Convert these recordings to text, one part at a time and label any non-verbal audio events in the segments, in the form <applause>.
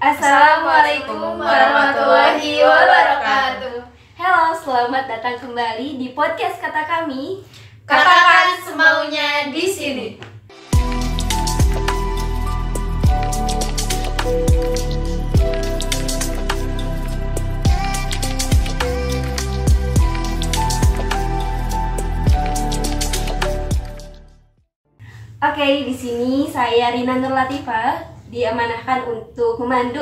Assalamualaikum warahmatullahi wabarakatuh. Halo, selamat datang kembali di podcast kata kami. Katakan semaunya di sini. Oke, di sini saya Rina Nur Latifah diamanahkan untuk memandu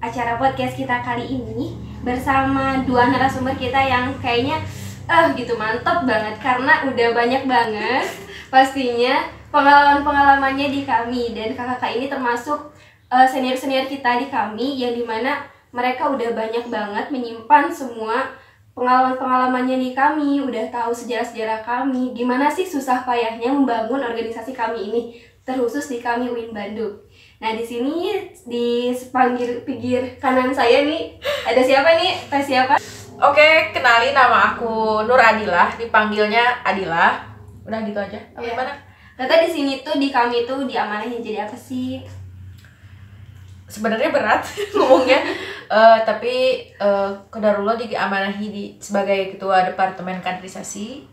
acara podcast kita kali ini bersama dua narasumber kita yang kayaknya eh gitu mantap banget. Karena udah banyak banget pastinya pengalaman-pengalamannya di kami. Dan kakak-kakak ini termasuk eh, senior-senior kita di kami yang di mana mereka udah banyak banget menyimpan semua pengalaman-pengalamannya di kami, udah tahu sejarah-sejarah kami, gimana sih susah payahnya membangun organisasi kami ini, terkhusus di kami UIN Bandung. Nah di sini di pinggir pinggir kanan saya nih ada siapa nih? Teh siapa? Oke, kenalin nama aku Nur Adila, dipanggilnya Adila. Udah gitu aja. Apa Iya. gimana? Tata di sini tuh di kami tuh diamanahin jadi apa sih? Sebenarnya berat <laughs> ngomongnya, Eh, tapi eh Kodarullah diamanahi di sebagai ketua departemen kaderisasi.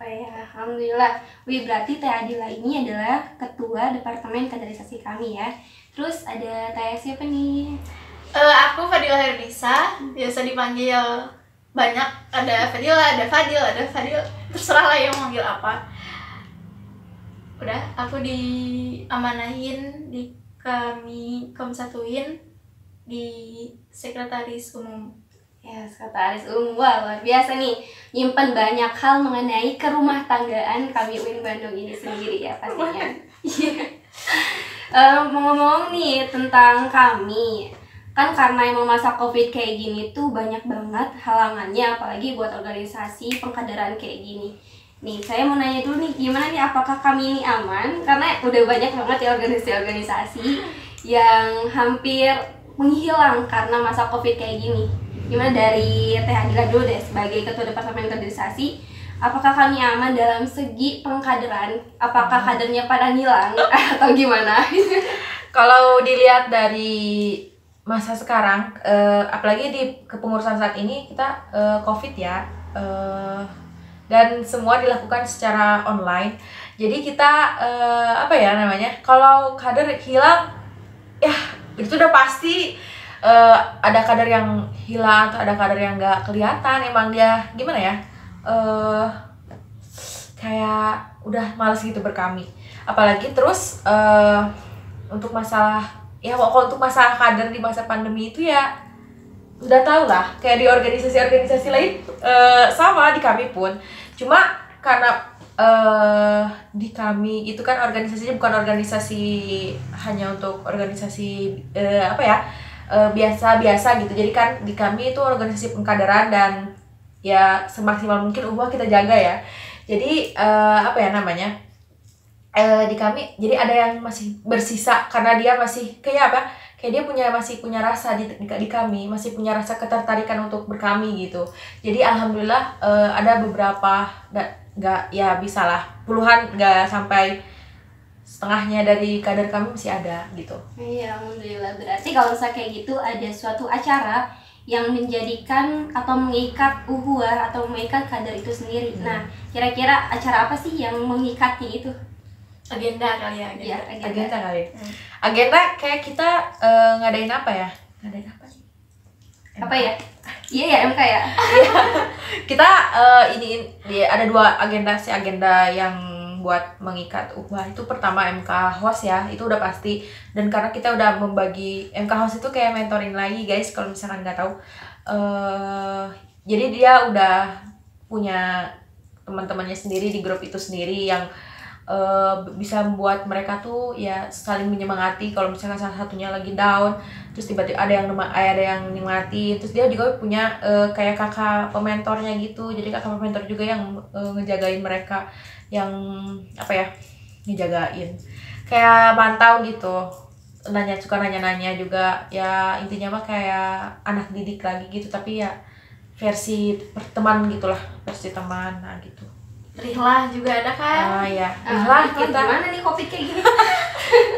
Oh ya, alhamdulillah. Wih, berarti Teh Adila ini adalah ketua departemen kaderisasi kami ya. Terus ada Teh siapa nih? Eh, aku Fadila Hernisa, biasa dipanggil banyak ada Fadila, ada Fadil, ada Fadil, terserah lah yang manggil apa. Udah, aku diamanahin di kami Kom Satuin di sekretaris umum. Ya, sekretaris umum. Wah, luar biasa nih. Nyimpen banyak hal mengenai kerumah tanggaan kami UIN Bandung ini sendiri ya pastinya. <laughs> Iya. Eh, mau ngomong nih tentang kami. Kan karena emang masa Covid kayak gini tuh banyak banget halangannya apalagi buat organisasi pengkaderan kayak gini. Nih, saya mau nanya dulu nih, gimana nih apakah kami ini aman? Karena udah banyak banget ya organisasi-organisasi yang hampir menghilang karena masa Covid kayak gini. Gimana dari Teh Adila dulu deh sebagai Ketua Departemen Kaderisasi, apakah kami aman dalam segi pengkaderan? Apakah kadernya pada ngilang <laughs> atau gimana? <laughs> Kalau dilihat dari masa sekarang, eh, apalagi di kepengurusan saat ini kita eh, COVID ya, eh, dan semua dilakukan secara online. Jadi kita eh, apa ya namanya? Kalau kader hilang, ya itu udah pasti eh, ada kader yang hilang atau ada kader yang nggak kelihatan. Emang dia gimana ya? eh kayak udah males gitu berkami. Apalagi terus eh untuk masalah ya kalau untuk masalah kader di masa pandemi itu ya udah tau lah kayak di organisasi-organisasi lain eh, sama di kami pun cuma karena eh di kami itu kan organisasinya bukan organisasi hanya untuk organisasi eh, apa ya biasa-biasa gitu. Jadi kan di kami itu organisasi pengkaderan dan ya semaksimal mungkin ubah kita jaga ya. Jadi eh, apa ya namanya? Eh di kami jadi ada yang masih bersisa karena dia masih kayak apa? Kayak dia punya masih punya rasa di, di, di kami masih punya rasa ketertarikan untuk berkami gitu. Jadi alhamdulillah eh, ada beberapa nggak ya bisa lah puluhan nggak sampai setengahnya dari kader kami masih ada gitu Iya, alhamdulillah. Berarti kalau misalnya kayak gitu ada suatu acara yang menjadikan atau mengikat uhuah atau mengikat kader itu sendiri. Hmm. Nah, kira-kira acara apa sih yang mengikatnya itu? Agenda kali ya, agenda. Ya, agenda. agenda kali Hmm. agenda kayak kita eh, ngadain apa ya ngadain apa sih Apa ya? Iya ya MK ya. <laughs> kita eh, ini di- ada dua agenda sih agenda yang buat mengikat. Wah itu pertama MK host ya itu udah pasti. Dan karena kita udah membagi MK host itu kayak mentoring lagi guys kalau misalkan nggak tahu. Eh jadi dia udah punya teman-temannya sendiri di grup itu sendiri yang eh, bisa membuat mereka tuh ya saling menyemangati kalau misalkan salah satunya lagi down terus tiba-tiba ada yang nema- ada yang nyemangati terus dia juga punya eh, kayak kakak pementornya gitu. Jadi kakak pementor juga yang eh, ngejagain mereka yang apa ya ngejagain kayak mantau gitu nanya suka nanya-nanya juga. Ya intinya mah kayak anak didik lagi gitu tapi ya versi teman gitulah versi teman nah gitu. Rihlah juga ada kan Ah ya, Ah, Rihlah itu kita. gimana nih covid kayak gini <laughs>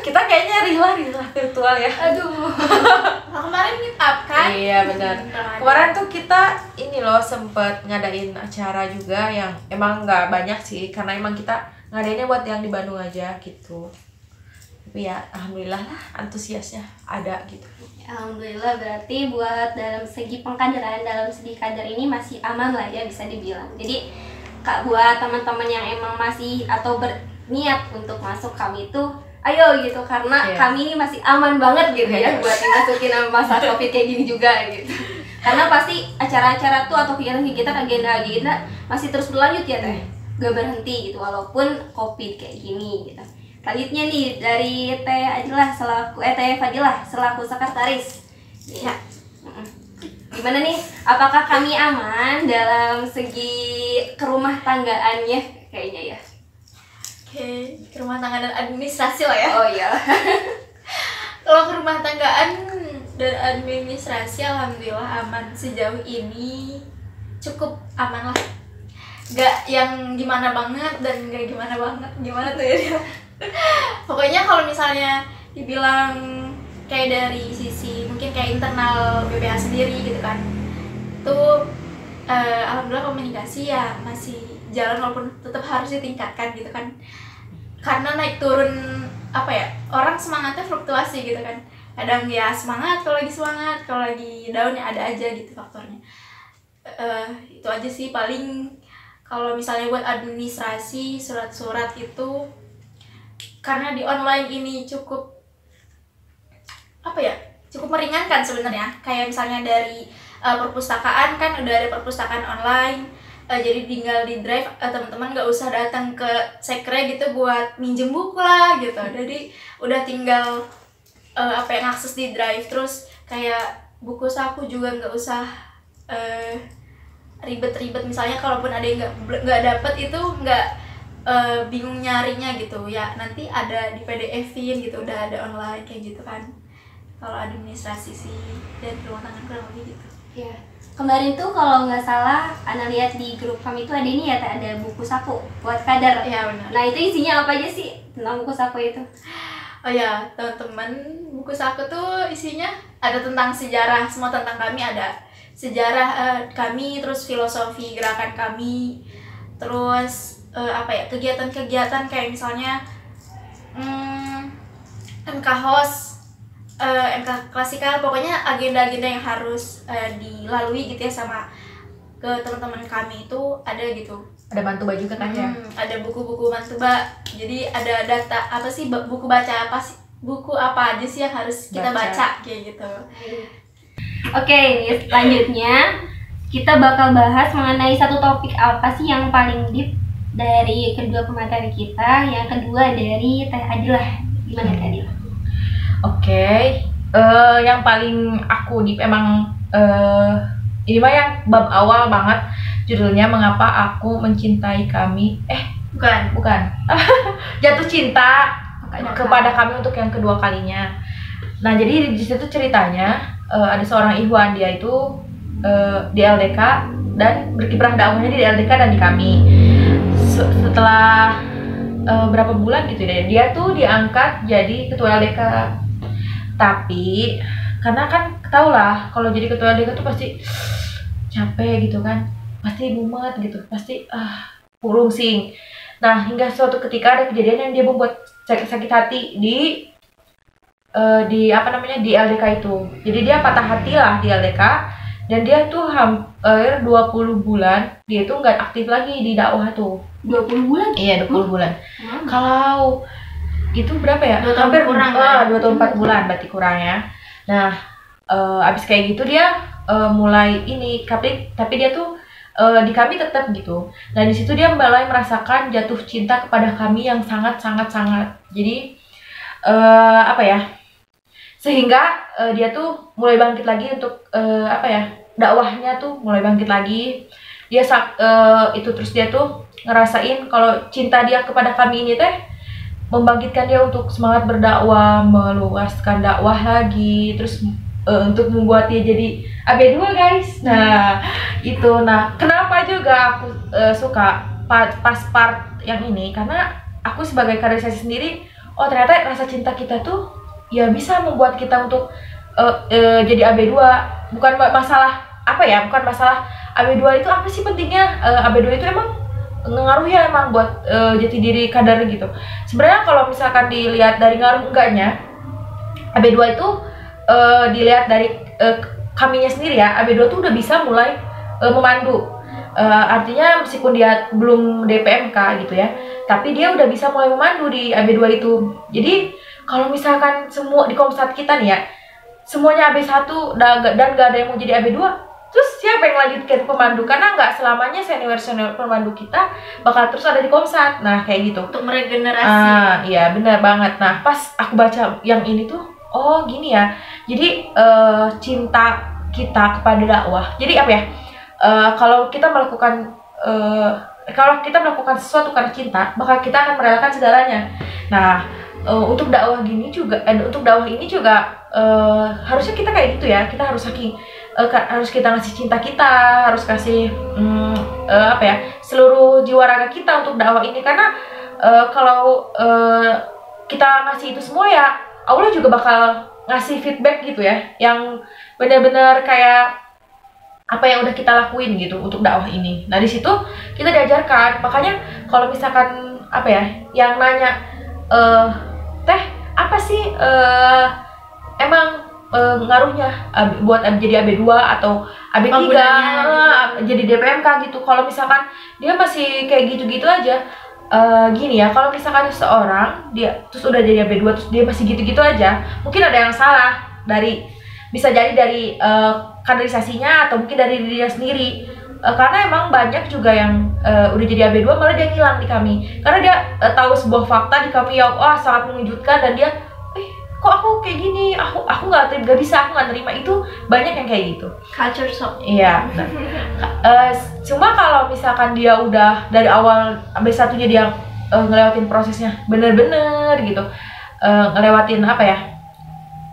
kita kayaknya Rihlah Rihlah virtual ya. aduh <laughs> Nah, kemarin meet up kan Iya benar. Kemarin tuh kita ini loh sempet ngadain acara juga yang emang nggak banyak sih karena emang kita ngadainnya buat yang di Bandung aja gitu. Tapi ya alhamdulillah lah antusiasnya ada gitu. Alhamdulillah berarti buat dalam segi pengkaderan dalam segi kader ini masih aman lah ya bisa dibilang. Jadi kak buat teman-teman yang emang masih atau berniat untuk masuk kami itu ayo gitu karena Iya. kami ini masih aman banget gitu ya Iya. buat dimasukin masa covid <laughs> kayak gini juga gitu. Karena pasti acara-acara tuh atau kegiatan-kegiatan agenda-agenda masih terus berlanjut ya teh. Gak berhenti gitu walaupun covid kayak gini gitu. Selanjutnya nih dari Teh Adilah selaku eh Teh Fadilah selaku sekretaris. Ya. Gimana nih? Apakah kami aman dalam segi kerumah tanggaannya kayaknya ya? Oke, ke rumah tangga dan administrasi lah ya. Oh iya. <laughs> Kalau ke rumah tanggaan dan administrasi alhamdulillah aman sejauh ini cukup aman lah. Gak yang gimana banget dan gak gimana banget. Gimana tuh ya dia? <laughs> Pokoknya kalau misalnya dibilang kayak dari sisi mungkin kayak internal BPH sendiri gitu kan. Tuh eh, alhamdulillah komunikasi ya masih jalan walaupun tetap harus ditingkatkan gitu kan. Karena naik turun apa ya orang semangatnya fluktuasi gitu kan. Kadang ya semangat kalau lagi semangat kalau lagi down ya ada aja gitu faktornya. Eh, itu aja sih paling kalau misalnya buat administrasi surat-surat itu karena di online ini cukup apa ya cukup meringankan sebenarnya. Kayak misalnya dari eh, perpustakaan kan udah ada perpustakaan online Eh, jadi tinggal di drive eh, teman-teman nggak usah datang ke sekre gitu buat minjem buku lah gitu. Jadi udah tinggal eh, apa yang akses di drive. Terus kayak buku saku juga nggak usah eh, ribet-ribet. Misalnya kalaupun ada yang nggak nggak dapet itu nggak eh, bingung nyarinya gitu. Ya nanti ada di PDF-in gitu udah ada online kayak gitu kan. Kalau administrasi sih dan rumah tangga kurang lebih gitu. Iya. Kemarin tuh kalau nggak salah, Ana lihat di grup kami itu ada ini ya, ada buku saku buat kader. ya benar Nah itu isinya apa aja sih tentang buku saku itu? Oh ya, teman-teman, buku saku tuh isinya ada tentang sejarah, semua tentang kami ada sejarah eh, kami, terus filosofi gerakan kami, terus eh, apa ya kegiatan-kegiatan kayak misalnya hmm, MK host, eh, MK klasikal, pokoknya agenda-agenda yang harus eh, dilalui gitu ya sama ke teman-teman kami itu ada gitu. Ada bantuba juga kan ya? Hmm, ada buku-buku mantuba. Jadi ada data apa sih buku baca apa sih? Buku apa aja sih yang harus kita Baca. baca, kayak gitu. Oke, ini selanjutnya kita bakal bahas mengenai satu topik apa sih yang paling deep dari kedua pemateri kita. Yang kedua dari Teh Adilah. Gimana Teh Adilah? Oke, eh yang paling aku di emang eh ini mah yang bab awal banget judulnya mengapa aku mencintai kami eh Bukan. bukan <laughs> jatuh cinta Kepada kepada kami untuk yang kedua kalinya. Nah jadi di situ ceritanya eh, ada seorang Ikhwan dia itu eh, di LDK dan berkiprah dakwahnya di LDK dan di kami. Se- Setelah eh, berapa bulan gitu deh dia tuh diangkat jadi ketua LDK. Tapi karena kan tau lah kalau jadi ketua LDK tuh pasti capek gitu kan, pasti mumet gitu, pasti ah pusing. Nah, hingga suatu ketika ada kejadian yang dia membuat sakit, hati di eh, di apa namanya di LDK itu. Jadi dia patah hati lah di LDK dan dia tuh hampir 20 bulan dia tuh nggak aktif lagi di dakwah tuh. 20 bulan? Iya, 20 bulan. Hmm. Kalau itu berapa ya? Dua tahun hampir kurang, ah, ya? dua tahun empat bulan berarti kurang ya. Nah, eh, abis kayak gitu dia eh, mulai ini tapi tapi dia tuh eh, di kami tetap gitu. Dan di situ dia mulai merasakan jatuh cinta kepada kami yang sangat sangat sangat. Jadi eh, apa ya? Sehingga eh, dia tuh mulai bangkit lagi untuk eh, apa ya? dakwahnya tuh mulai bangkit lagi. Dia eh, itu terus dia tuh ngerasain kalau cinta dia kepada kami ini teh membangkitkan dia untuk semangat berdakwah, meluaskan dakwah lagi, terus eh, untuk membuat dia jadi AB2 guys. Nah, itu. Nah, kenapa juga aku eh, suka pa- pas part yang ini karena aku sebagai kaderisasi sendiri oh ternyata rasa cinta kita tuh ya bisa membuat kita untuk eh, eh, jadi AB2 bukan ma- masalah apa ya bukan masalah AB2 itu apa sih pentingnya Eh, AB2 itu emang ngaruh ya emang buat eh, jati diri kader gitu. Sebenarnya kalau misalkan dilihat dari ngaruh enggaknya AB2 itu eh, dilihat dari eh, kaminya sendiri ya AB2 tuh udah bisa mulai eh, memandu. Eh, artinya meskipun dia belum DPMK gitu ya tapi dia udah bisa mulai memandu di AB2 itu. Jadi kalau misalkan semua di komsat kita nih ya semuanya AB1 dan dan gak ada yang mau jadi AB2 terus siapa yang lanjut ke pemandu karena nggak selamanya senior senior pemandu kita bakal terus ada di komsat nah kayak gitu untuk meregenerasi Ah, iya benar banget. Nah, pas aku baca yang ini tuh, oh gini ya. Jadi eh, cinta kita kepada dakwah. Jadi apa ya? Eh, kalau kita melakukan eh, kalau kita melakukan sesuatu karena cinta, maka kita akan merelakan segalanya. Nah, eh, untuk dakwah gini juga, eh, untuk dakwah ini juga eh, harusnya kita kayak gitu ya. Kita harus saking ka- harus kita ngasih cinta kita, harus kasih hmm, eh, apa ya? seluruh jiwa raga kita untuk dakwah ini karena eh, kalau eh, kita ngasih itu semua ya Allah juga bakal ngasih feedback gitu ya yang benar-benar kayak apa yang udah kita lakuin gitu untuk dakwah ini. Nah di situ kita diajarkan makanya kalau misalkan apa ya yang nanya eh teh apa sih eh eh, ngaruhnya ab- buat ab- jadi AB2 atau AB3 Penggunanya gitu. eh, jadi DPMK gitu. Kalau misalkan dia masih kayak gitu-gitu aja eh, gini ya, kalau misalkan seorang dia terus udah jadi AB2 terus dia masih gitu-gitu aja, mungkin ada yang salah dari bisa jadi dari eh, kaderisasinya atau mungkin dari dirinya sendiri. Eh, karena emang banyak juga yang eh, udah jadi AB2 malah dia ngilang di kami. Karena dia eh, tahu sebuah fakta di kami yang wah sangat mengejutkan dan dia eh kok aku kayak gini, aku aku nggak nggak bisa, aku nggak terima itu banyak yang kayak gitu. culture shock Iya. Eh, cuma kalau misalkan dia udah dari awal sampai satunya dia eh, ngelewatin prosesnya bener-bener gitu, eh, ngelewatin apa ya?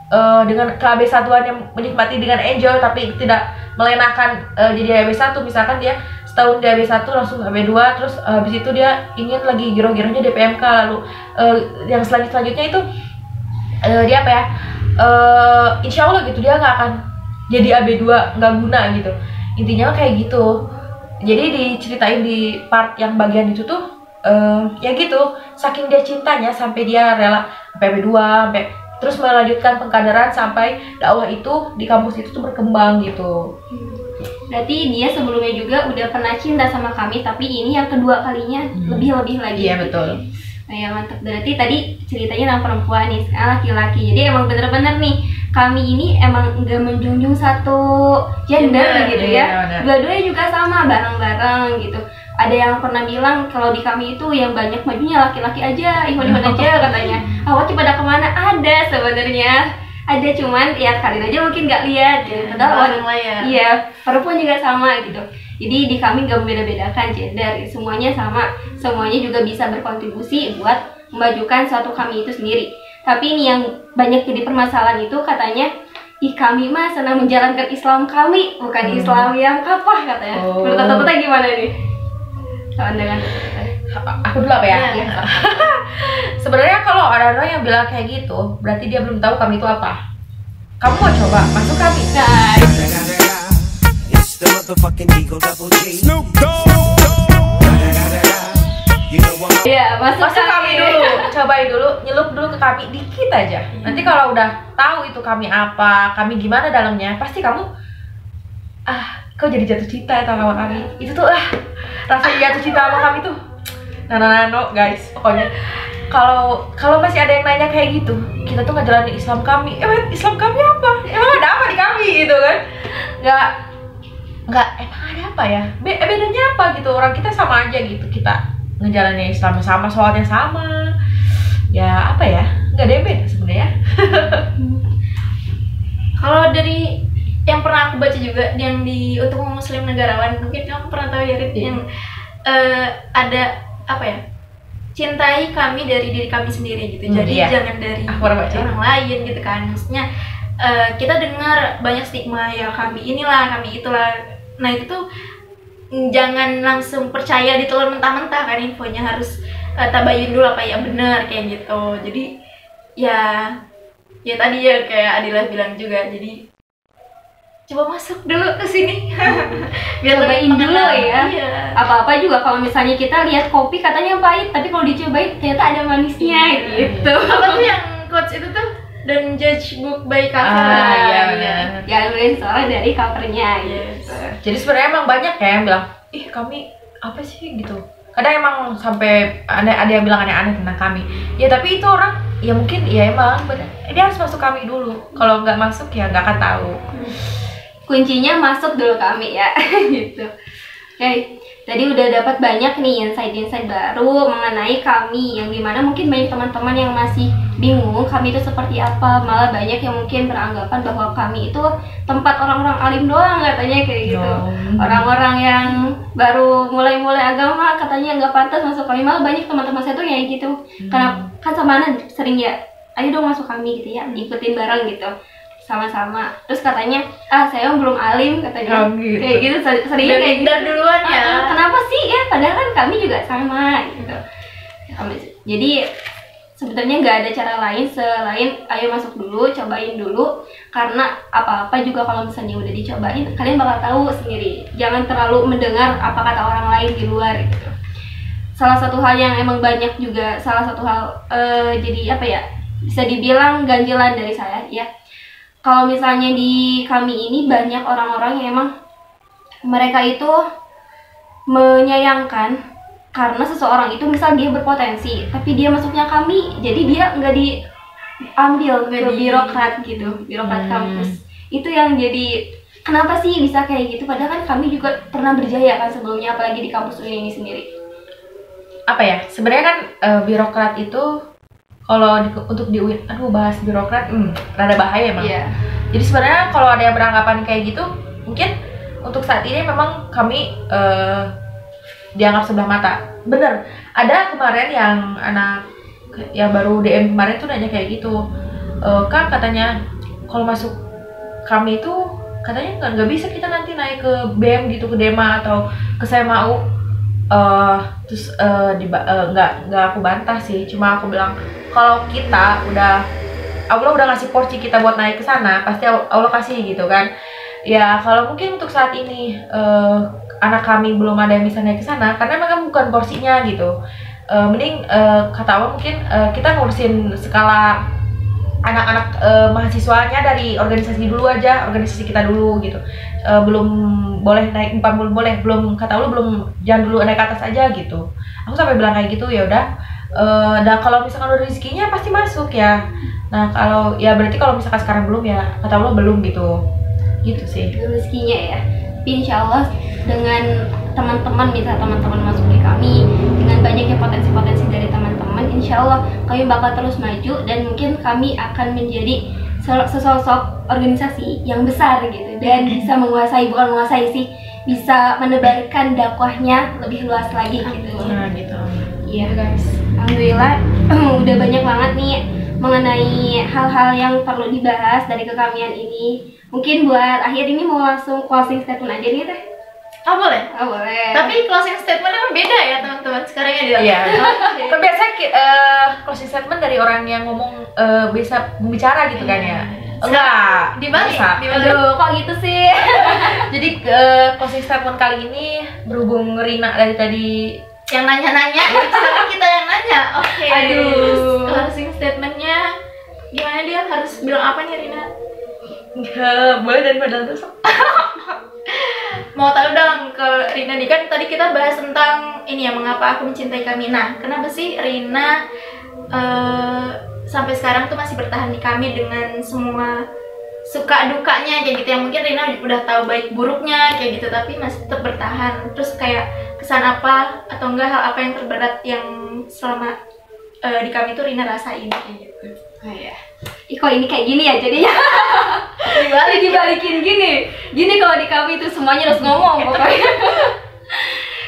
eh, dengan KB satuan yang menikmati dengan enjoy tapi tidak melenakan eh, jadi AB1 misalkan dia setahun di AB1 langsung AB2 terus eh, habis itu dia ingin lagi giro-gironya DPMK lalu eh, yang selanjut selanjutnya itu eh, dia apa ya? Eh insya Allah gitu dia nggak akan jadi AB2 nggak guna gitu. Intinya kayak gitu. Jadi diceritain di part yang bagian itu tuh eh, ya gitu. Saking dia cintanya sampai dia rela sampai AB2 sampai terus melanjutkan pengkaderan sampai dakwah itu di kampus itu tuh berkembang gitu. Berarti dia sebelumnya juga udah pernah cinta sama kami, tapi ini yang kedua kalinya Hmm. lebih-lebih lagi. iya betul Nah, ya mantap. Berarti tadi ceritanya tentang perempuan nih, sekarang laki-laki. Jadi emang bener-bener nih, kami ini emang nggak menjunjung satu gender gitu iya, ya. Dua-duanya juga sama, bareng-bareng gitu. Ada yang pernah bilang kalau di kami itu yang banyak majunya laki-laki aja, ikhwan-ikhwan aja <laughs> katanya. Awat pada ke mana? Ada sebenarnya. Ada cuman ya kalian aja mungkin nggak lihat. gitu. Padahal ya Iya, perempuan juga sama gitu. Jadi di kami nggak membeda-bedakan gender, semuanya sama, semuanya juga bisa berkontribusi buat memajukan suatu kami itu sendiri. Tapi ini yang banyak jadi permasalahan itu katanya, ih kami mah senang menjalankan Islam kami, bukan Hmm. Islam yang kapah katanya. Oh. Menurut Tata gimana nih? Pandangan aku dulu apa ya Iya. <laughs> sebenarnya kalau ada orang yang bilang kayak gitu berarti dia belum tahu kami itu apa kamu mau coba masuk kami Nah, motherfucking Eagle Double G. Snoop Dogg. You know I'm Iya, masuk, masuk kami. dulu. Cobain dulu nyelup dulu ke kami dikit aja. Nanti kalau udah tahu itu kami apa kami gimana dalamnya pasti kamu ah kau jadi jatuh cinta ya sama kami. Itu tuh ah rasa jatuh cinta sama kami tuh. Nano nano guys pokoknya. Kalau kalau masih ada yang nanya kayak gitu kita tuh ngejalanin Islam kami. Emang Islam kami apa? Emang ada apa di kami? Gitu kan. Nggak nggak emang ada apa ya? Be bedanya apa gitu? Orang kita sama aja gitu kita ngejalanin Islam sama sholatnya sama. Ya apa ya? Nggak ada yang beda sebenarnya. <laughs> Kalau dari yang pernah aku baca juga yang di untuk muslim negarawan mungkin kamu pernah tahu ya Rit Iya. yang eh, ada apa ya? Cintai kami dari diri kami sendiri gitu. Hmm, jadi iya. jangan dari Aku pernah baca. orang lain gitu kan. Maksudnya eh, kita dengar banyak stigma ya kami inilah kami itulah nah itu tuh jangan langsung percaya ditelan mentah-mentah kan infonya harus uh, tabayun dulu apa ya benar kayak gitu. Jadi ya ya tadi ya kayak Adila bilang juga jadi coba masuk dulu ke sini. <laughs> Biar Cobain lebih dulu ya. iya. apa-apa juga kalau misalnya kita lihat kopi katanya pahit tapi kalau dicobain ternyata ada manisnya gitu. apa tuh yang quotes itu tuh dan judge book by cover Ah, iya, ya jangan beliin soalnya dari covernya Yes. gitu Jadi sebenarnya emang banyak ya yang bilang, ih kami apa sih gitu. Kadang emang sampai ada ada yang bilang aneh-aneh tentang kami. Ya tapi itu orang ya mungkin ya emang bener. Dia harus masuk kami dulu. Kalau nggak masuk ya nggak akan tahu. kuncinya masuk dulu kami ya <laughs> gitu oke tadi udah dapat banyak nih insight-insight baru mengenai kami yang di mana mungkin banyak teman-teman yang masih bingung kami itu seperti apa. Malah banyak yang mungkin beranggapan bahwa kami itu tempat orang-orang alim doang katanya kayak gitu. No. orang-orang yang baru mulai-mulai agama katanya nggak pantas masuk kami. Malah banyak teman-teman saya tuh kayak gitu. Karena kan sama sering ya ayo dong masuk kami gitu ya ikutin bareng gitu sama-sama. Terus katanya ah saya belum alim katanya. Oh, gitu. kayak gitu ser- seringnya Dan kayak gitu. minder duluan ya. Ah, kenapa sih? Ya padahal kan kami juga sama gitu. Kami- jadi sebenarnya nggak ada cara lain selain ayo masuk dulu cobain dulu. Karena apa-apa juga kalau misalnya udah dicobain kalian bakal tahu sendiri. Jangan terlalu mendengar apa kata orang lain di luar gitu. Salah satu hal yang emang banyak juga salah satu hal eh, jadi apa ya bisa dibilang ganjilan dari saya ya kalau misalnya di kami ini banyak orang-orang yang emang mereka itu menyayangkan karena seseorang itu misal dia berpotensi tapi dia masuknya kami jadi dia nggak diambil ke birokrat gitu birokrat Hmm. kampus itu yang jadi kenapa sih bisa kayak gitu padahal kan kami juga pernah berjaya kan sebelumnya apalagi di kampus ini sendiri Apa ya? Sebenarnya kan eh, birokrat itu kalau di- untuk di UIN, aduh bahas birokrat, hmm, rada bahaya emang. Iya. Jadi sebenarnya kalau ada yang beranggapan kayak gitu, mungkin untuk saat ini memang kami eh, dianggap sebelah mata. Bener, ada kemarin yang anak yang baru DM kemarin tuh nanya kayak gitu, "Eh, kak katanya kalau masuk kami itu katanya nggak nggak bisa kita nanti naik ke BM gitu ke Dema atau ke SMAU terus eh, diba- eh, nggak nggak aku bantah sih cuma aku bilang kalau kita udah Allah udah ngasih porsi kita buat naik ke sana pasti Allah kasih gitu kan. Ya kalau mungkin untuk saat ini eh, anak kami belum ada yang bisa naik ke sana karena memang bukan porsinya gitu. Eh, mending eh, kata Allah mungkin eh, kita ngurusin skala anak-anak eh, mahasiswanya dari organisasi dulu aja organisasi kita dulu gitu. Eh, belum boleh naik bukan belum boleh belum kata Allah belum jangan dulu naik atas aja gitu. Aku sampai bilang kayak gitu ya udah Dan kalau misalkan udah rezekinya pasti masuk ya. Nah kalau ya berarti kalau misalkan sekarang belum ya kata Allah belum gitu. Gitu sih. Rezekinya ya. Tapi insya Allah dengan teman-teman misal teman-teman masuk di kami dengan banyaknya potensi-potensi dari teman-teman insya Allah kami bakal terus maju dan mungkin kami akan menjadi se- sesosok organisasi yang besar gitu dan bisa menguasai bukan menguasai sih bisa menebarkan dakwahnya lebih luas lagi gitu. Nah gitu iya guys alhamdulillah <clears throat> udah banyak banget nih mengenai hal-hal yang perlu dibahas dari kekamian ini mungkin buat akhir ini mau langsung closing statement aja nih teh Oh boleh. oh boleh Tapi closing statementnya kan beda ya teman-teman sekarang ya dia. <laughs> Iya. Kan biasanya eh, closing statement dari orang yang ngomong eh, bisa membicara gitu kan ya. Enggak. Dibalik, bisa. dibalik. aduh kok gitu sih <laughs> Jadi eh, closing statement kali ini berhubung Rina dari tadi Yang nanya-nanya, <laughs> sekarang kita yang nanya. Oke. Aduh. Closing statementnya gimana dia harus bilang apa nih Rina? Nggak, boleh dari badan terus. <laughs> Mau tahu dong ke Rina nih kan tadi kita bahas tentang ini ya mengapa aku mencintai kami. Nah, kenapa sih Rina eh, sampai sekarang tuh masih bertahan di kami dengan semua suka dukanya kayak gitu yang mungkin Rina udah tahu baik buruknya kayak gitu tapi masih tetap bertahan terus kayak kesan apa atau enggak hal apa yang terberat yang selama eh, di kami tuh Rina rasain kayak gitu. Oh iya. Ih, kok ini kayak gini ya jadinya? Dibalik <laughs> dibalikin gini. Gini kalau di kami itu semuanya harus ngomong <laughs> pokoknya. <laughs>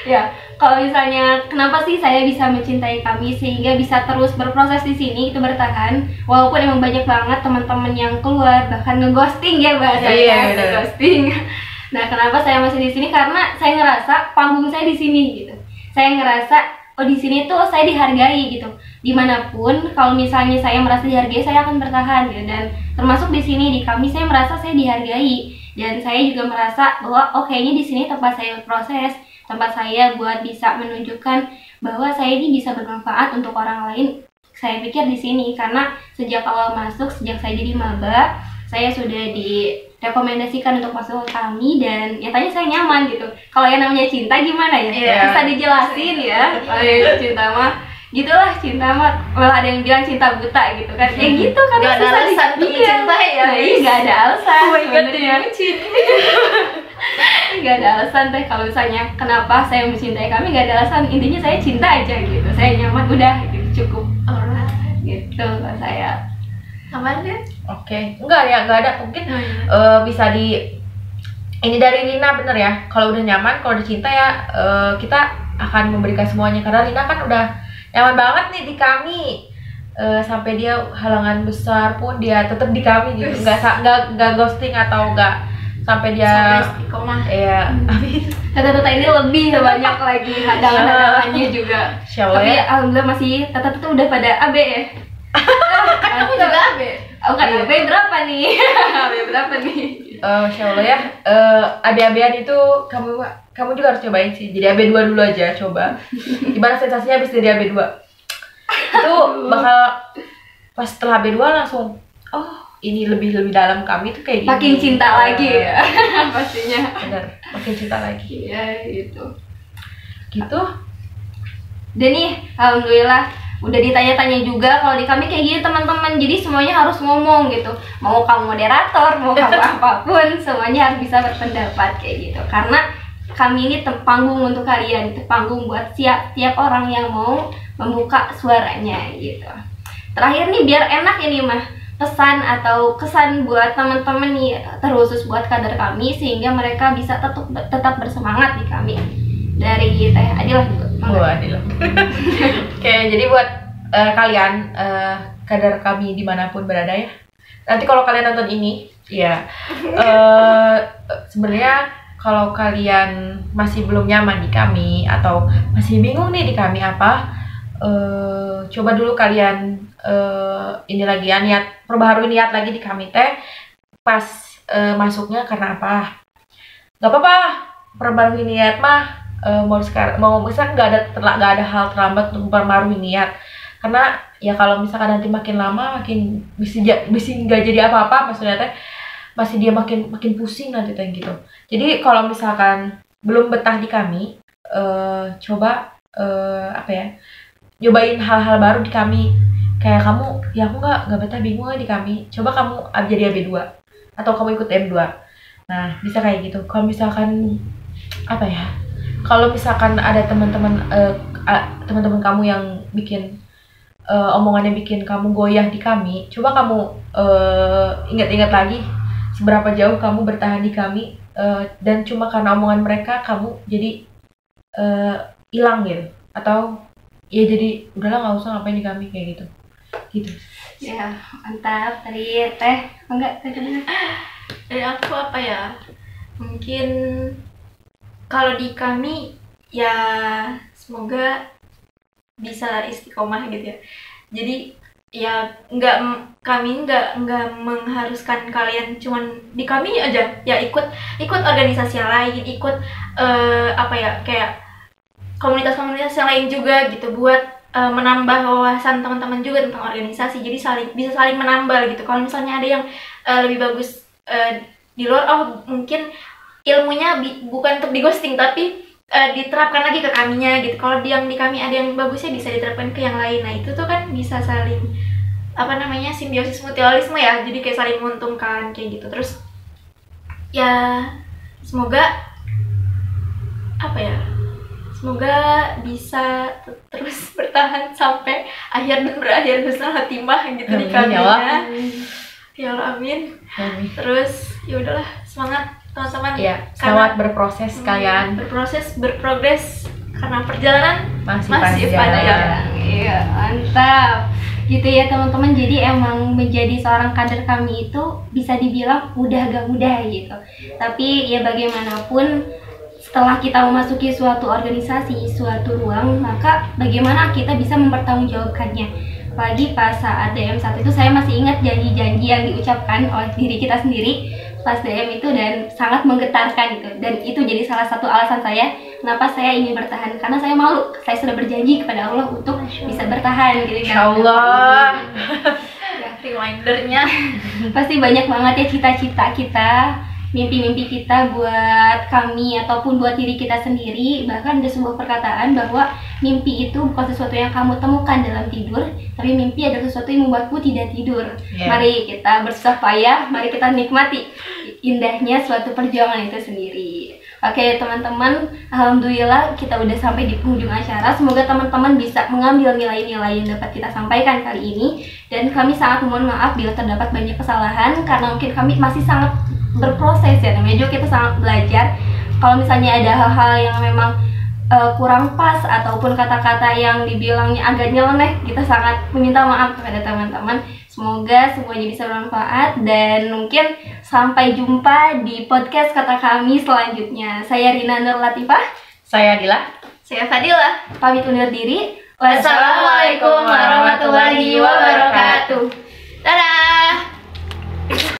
Ya kalau misalnya kenapa sih saya bisa mencintai kami sehingga bisa terus berproses di sini itu bertahan? Walaupun emang banyak banget teman-teman yang keluar bahkan ngeghosting ya bahasanya Iya, bener. ngeghosting Nah, kenapa saya masih di sini? Karena saya ngerasa panggung saya di sini gitu. Saya ngerasa oh di sini tuh saya dihargai gitu. Di mana pun, kalau misalnya saya merasa dihargai, saya akan bertahan gitu. Dan termasuk di sini di kami saya merasa saya dihargai dan saya juga merasa bahwa oh kayaknya di sini tempat saya berproses, tempat saya buat bisa menunjukkan bahwa saya ini bisa bermanfaat untuk orang lain. Saya pikir di sini karena sejak awal masuk, sejak saya jadi maba, saya sudah direkomendasikan untuk masuk ke kami dan nyatanya saya nyaman gitu. Kalau yang namanya cinta gimana ya? Iya. Bisa dijelasin ya. Kalau yang cinta mah gitulah cinta mah malah ada yang bilang cinta buta gitu kan ya gitu kan Gak ada alasan untuk mencintai ya, Nah, iya gak ada alasan Oh my god, sebenarnya. jadi bucin. Gak ada alasan teh kalau misalnya kenapa saya mencintai kami gak ada alasan intinya saya cinta aja gitu saya nyaman udah gitu cukup Alright. gitu kalau saya Aman deh. Oke, enggak ya, enggak ada. Mungkin Oh, iya. eh, bisa di ini dari Rina bener ya. Kalau udah nyaman, kalau udah cinta ya eh, kita akan memberikan semuanya. Karena Rina kan udah nyaman banget nih di kami. Eh, sampai dia halangan besar pun dia tetap di kami gitu. Enggak sa- enggak enggak ghosting atau enggak sampai dia Sampai istiqomah. ya amin. tata-tata ini lebih banyak lagi <laughs> hadangan-hadangannya juga Insya Allah tapi ya. alhamdulillah masih tata-tata udah pada AB ya Kan kamu juga AB. oh kan. AB berapa nih <laughs> AB berapa nih Eh, Insya Allah ya. Eh, AB-ABan itu kamu kamu juga harus cobain sih. Jadi AB2 dulu aja coba. Gimana sensasinya habis dari AB2? Itu bakal pas setelah AB2 langsung oh, ini lebih lebih dalam kami tuh kayak gini. makin cinta Eh, lagi ya <laughs> pastinya Bener, makin cinta lagi. iya gitu Gitu. Dan nih, alhamdulillah udah ditanya-tanya juga kalau di kami kayak gini teman-teman. Jadi semuanya harus ngomong gitu. Mau kamu moderator, mau kamu <laughs> apa pun, semuanya harus bisa berpendapat kayak gitu. Karena kami ini panggung untuk kalian, itu panggung buat siap tiap orang yang mau membuka suaranya gitu. Terakhir nih biar enak ini mah pesan atau kesan buat teman-teman nih terkhusus buat kader kami sehingga mereka bisa tetap tetap bersemangat di kami dari Teh Adilah juga. Mangga. Wah, adil. Oke, jadi buat eh, kalian eh, kader kami di mana pun berada ya. Nanti kalau kalian nonton ini, ya <laughs> eh, sebenarnya kalau kalian masih belum nyaman di kami atau masih bingung nih di kami apa, eh, coba dulu kalian eh, ini lagi ya niat perbaharui niat lagi di kami teh pas eh, masuknya karena apa? Gak apa-apa perbarui niat mah eh, mau sekarang mau misalkan nggak ada terla- nggak ada hal terlambat untuk memperbarui niat. Karena ya kalau misalkan nanti makin lama makin bisa bisa nggak jadi apa-apa maksudnya teh masih dia makin makin pusing nanti teh gitu. Jadi kalau misalkan belum betah di kami eh, coba eh, apa ya nyobain hal-hal baru di kami. Kayak kamu ya aku nggak nggak betah bingung di kami. Coba kamu jadi AB2 atau kamu ikut M2 nah bisa kayak gitu. Kalau misalkan apa ya kalau misalkan ada teman-teman eh, a- teman-teman kamu yang bikin eh, omongannya bikin kamu goyah di kami coba kamu eh, ingat-ingat lagi seberapa jauh kamu bertahan di kami eh, dan cuma karena omongan mereka kamu jadi eh, hilang gitu atau ya jadi udahlah nggak usah ngapain di kami kayak gitu gitu Ya, mantap. Tadi Teh, enggak kedua. dari aku apa ya mungkin kalau di kami ya semoga bisa istiqomah gitu ya. Jadi ya nggak kami nggak nggak mengharuskan kalian cuman di kami aja. Ya ikut ikut organisasi yang lain ikut eh, apa ya kayak komunitas-komunitas yang lain juga gitu buat eh, menambah wawasan teman-teman juga tentang organisasi. Jadi saling bisa saling menambah gitu. Kalau misalnya ada yang eh, lebih bagus eh, di luar oh mungkin ilmunya bi- bukan untuk di ghosting tapi eh, diterapkan lagi ke kaminya gitu. Kalau di yang di kami ada yang bagusnya bisa diterapkan ke yang lain. Nah itu tuh kan bisa saling apa namanya simbiosis mutualisme ya. Jadi kayak saling menguntungkan kayak gitu. Terus ya semoga apa ya semoga bisa te- terus <laughs> bertahan sampai akhir dan berakhir bersama timah gitu di Amin, kami ya Allah. ya Allah amin. Amin. terus ya udahlah semangat teman-teman ya selamat berproses Hmm, kalian. berproses berprogres karena perjalanan masih, masih panjang. Iya, mantap. gitu ya teman-teman. Jadi emang menjadi seorang kader kami itu bisa dibilang udah gak mudah gitu. Tapi ya bagaimanapun setelah kita memasuki suatu organisasi suatu ruang maka bagaimana kita bisa mempertanggungjawabkannya? Apalagi pas saat DM saat itu saya masih ingat janji-janji yang diucapkan oleh diri kita sendiri pas DM itu dan sangat menggetarkan gitu. Dan itu jadi salah satu alasan saya kenapa saya ingin bertahan. Karena saya malu saya sudah berjanji kepada Allah untuk bisa bertahan gitu. Ya Allah. ya remindernya. Pasti banyak banget ya cita-cita kita mimpi-mimpi kita buat kami ataupun buat diri kita sendiri bahkan ada sebuah perkataan bahwa mimpi itu bukan sesuatu yang kamu temukan dalam tidur tapi mimpi adalah sesuatu yang membuatmu tidak tidur. Ya. mari kita bersusah payah mari kita nikmati indahnya suatu perjuangan itu sendiri. Oke teman-teman, Alhamdulillah kita udah sampai di penghujung acara. Semoga teman-teman bisa mengambil nilai-nilai yang dapat kita sampaikan kali ini. Dan kami sangat mohon maaf bila terdapat banyak kesalahan Karena mungkin kami masih sangat berproses ya Namanya juga kita sangat belajar Kalau misalnya ada hal-hal yang memang eh, kurang pas Ataupun kata-kata yang dibilangnya agak nyeleneh Kita sangat meminta maaf kepada teman-teman Semoga semuanya bisa bermanfaat dan mungkin sampai jumpa di podcast kata kami selanjutnya. Saya Rina Nur Latifah, Saya Adila. saya Fadila pamit undur diri. Wassalamualaikum warahmatullahi wabarakatuh.